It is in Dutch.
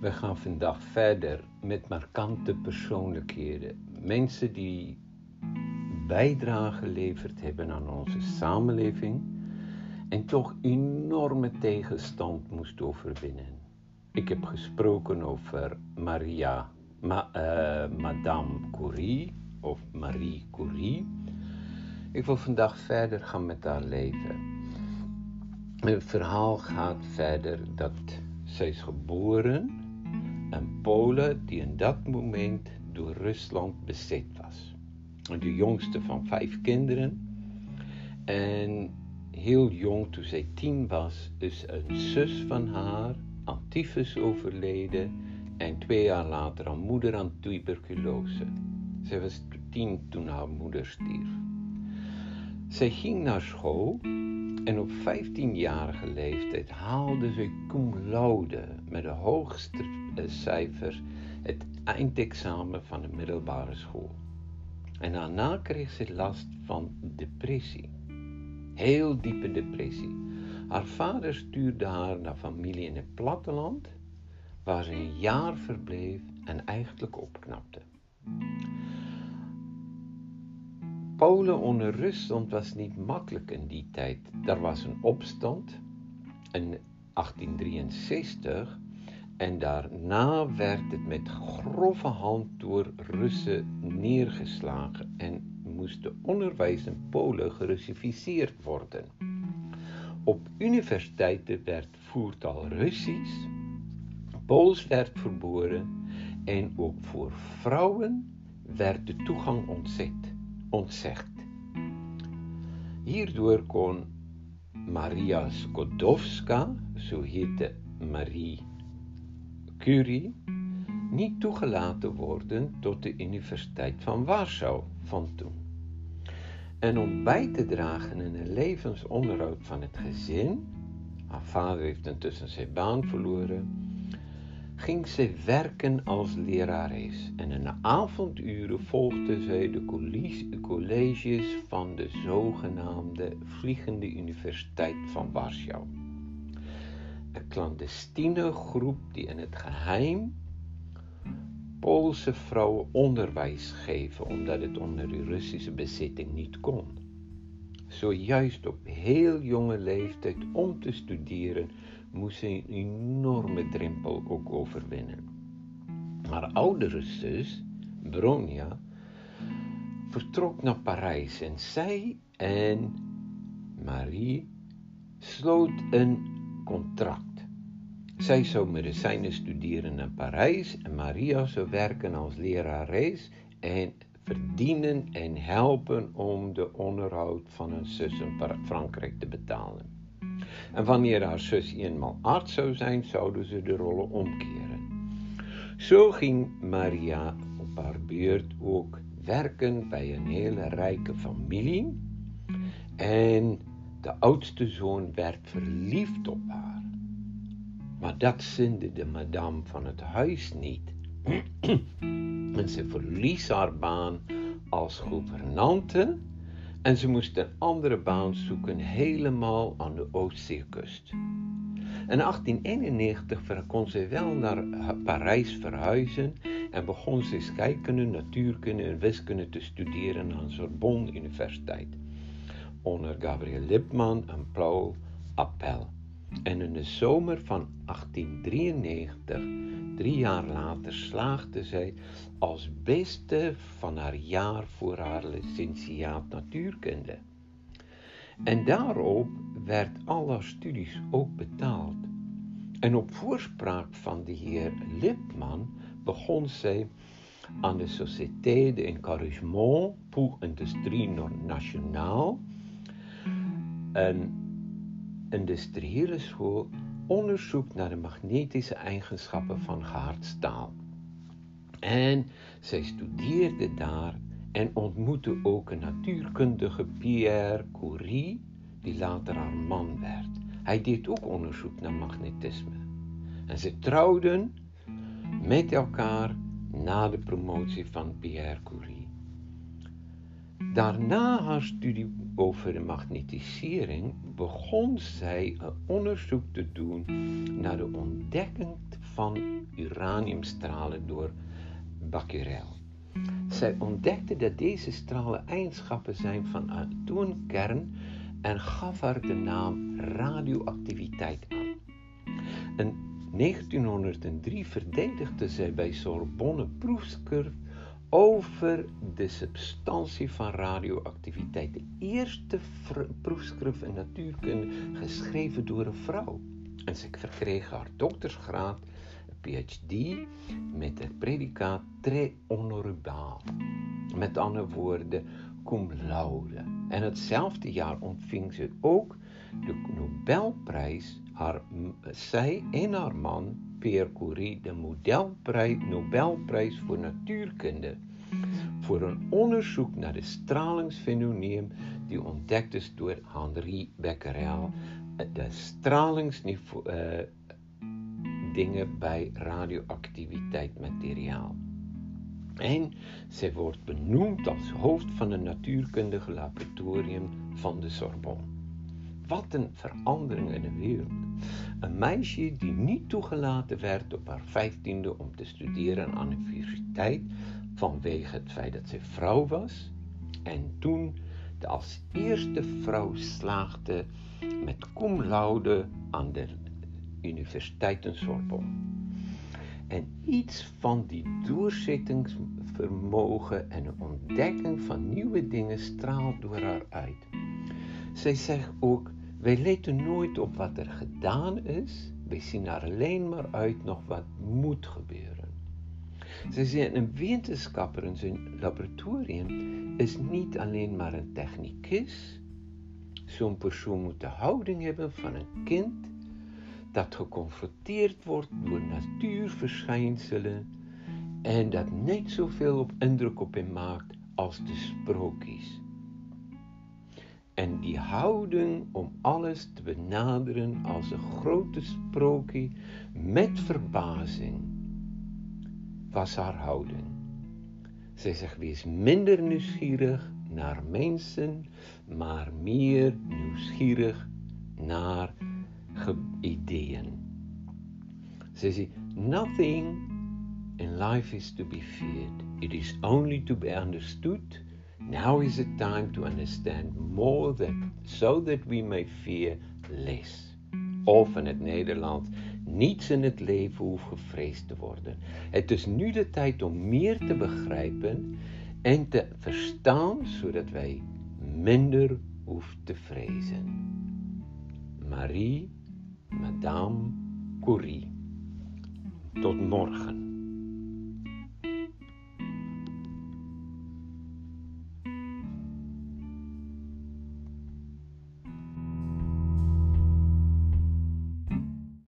We gaan vandaag verder met markante persoonlijkheden. Mensen die bijdrage geleverd hebben aan onze samenleving en toch enorme tegenstand moest overwinnen. Ik heb gesproken over Maria, Ma, uh, Madame Curie of Marie Curie. Ik wil vandaag verder gaan met haar leven. Het verhaal gaat verder dat zij is geboren in Polen die in dat moment door Rusland bezet was. De jongste van vijf kinderen. En heel jong, toen zij tien was, is een zus van haar aan tyfus overleden. En twee jaar later aan moeder aan tuberculose. Zij was tien toen haar moeder stierf. Zij ging naar school en op 15-jarige leeftijd haalde ze cum laude met de hoogste eh, cijfers het eindexamen van de middelbare school. En daarna kreeg ze last van depressie. Heel diepe depressie. Haar vader stuurde haar naar familie in het platteland, waar ze een jaar verbleef en eigenlijk opknapte. Polen onder Rusland was niet makkelijk in die tijd. Er was een opstand in 1863 en daarna werd het met grove hand door Russen neergeslagen en moest de onderwijs in Polen gerussificeerd worden. Op universiteiten werd voertaal Russisch, Pools werd verboden en ook voor vrouwen werd de toegang ontzet ontzegd. Hierdoor kon Maria Skodowska, zo heette Marie Curie, niet toegelaten worden tot de Universiteit van Warschau van toen. En om bij te dragen in het levensonderhoud van het gezin, haar vader heeft intussen zijn baan verloren, ging ze werken als lerares en in de avonduren volgde zij de colleges van de zogenaamde Vliegende Universiteit van Warschau. Een clandestine groep die in het geheim Poolse vrouwen onderwijs geven omdat het onder de Russische bezetting niet kon. Zojuist op heel jonge leeftijd om te studeren moest een enorme drempel ook overwinnen. Haar oudere zus, Bronia, vertrok naar Parijs en zij en Marie sloot een contract. Zij zou medicijnen studeren in Parijs en Maria zou werken als lerares en verdienen en helpen om de onderhoud van een zus in Frankrijk te betalen. En wanneer haar zus eenmaal arts zou zijn, zouden ze de rollen omkeren. Zo ging Maria op haar beurt ook werken bij een hele rijke familie. En de oudste zoon werd verliefd op haar. Maar dat zinde de madame van het huis niet. en ze verlies haar baan als gouvernante en ze moest een andere baan zoeken helemaal aan de Oostzeekust. In 1891 kon ze wel naar Parijs verhuizen en begon ze scheikunde, natuurkunde en wiskunde te studeren aan Sorbonne Universiteit. Onder Gabriel Lipman en Paul Appel. En in de zomer van 1893, drie jaar later, slaagde zij als beste van haar jaar voor haar licentiaat natuurkunde. En daarop werd al haar studies ook betaald. En op voorspraak van de heer Lipman begon zij aan de Société d'Encouragement pour Industrie Nationale, een industriële school, onderzoek naar de magnetische eigenschappen van staal. En zij studeerde daar en ontmoette ook een natuurkundige Pierre Curie, die later haar man werd. Hij deed ook onderzoek naar magnetisme. En ze trouwden met elkaar na de promotie van Pierre Curie. Daarna haar studie over de magnetisering begon zij een onderzoek te doen naar de ontdekking van uraniumstralen door Becquerel. Zij ontdekte dat deze stralen eigenschappen zijn van een atoonkern en gaf haar de naam radioactiviteit aan. In 1903 verdedigde zij bij Sorbonne proefschrift over de substantie van radioactiviteit. De eerste proefschrift in natuurkunde geschreven door een vrouw. En ze verkreeg haar doktersgraad, PhD, met het predicaat très honorable. Met andere woorden, cum laude. En hetzelfde jaar ontving ze ook de Nobelprijs, haar, zij en haar man, Pierre Curie, de Nobelprijs, Nobelprijs voor natuurkunde. Voor een onderzoek naar de stralingsfenomeen die ontdekt is door Henri Becquerel. De stralingsniveau. Uh, dingen bij radioactiviteit materiaal. En zij wordt benoemd als hoofd van het natuurkundige laboratorium van de Sorbonne. Wat een verandering in de wereld. Een meisje die niet toegelaten werd op haar vijftiende om te studeren aan de universiteit vanwege het feit dat ze vrouw was. En toen de als eerste vrouw slaagde met cum laude aan de Universiteit in Sorbonne. En iets van die doorzettingsvermogen en ontdekking van nieuwe dingen straalt door haar uit. Zij zegt ook: Wij letten nooit op wat er gedaan is, wij zien alleen maar uit nog wat moet gebeuren. Zij zegt: Een wetenschapper in zijn laboratorium is niet alleen maar een technicus. Zo'n persoon moet de houding hebben van een kind dat geconfronteerd wordt door natuurverschijnselen en dat niet zoveel op indruk op hem maakt als de sprookjes. En die houding om alles te benaderen als een grote sprookje met verbazing was haar houding. Zij zegt: wees minder nieuwsgierig naar mensen, maar meer nieuwsgierig naar ideeën. Ze zegt, nothing in life is to be feared. It is only to be understood. Now is the time to understand more that, so that we may fear less. Of in het Nederlands, niets in het leven hoeft gevreesd te worden. Het is nu de tijd om meer te begrijpen en te verstaan, zodat wij minder hoeven te vrezen. Marie Madame Curie. Tot morgen.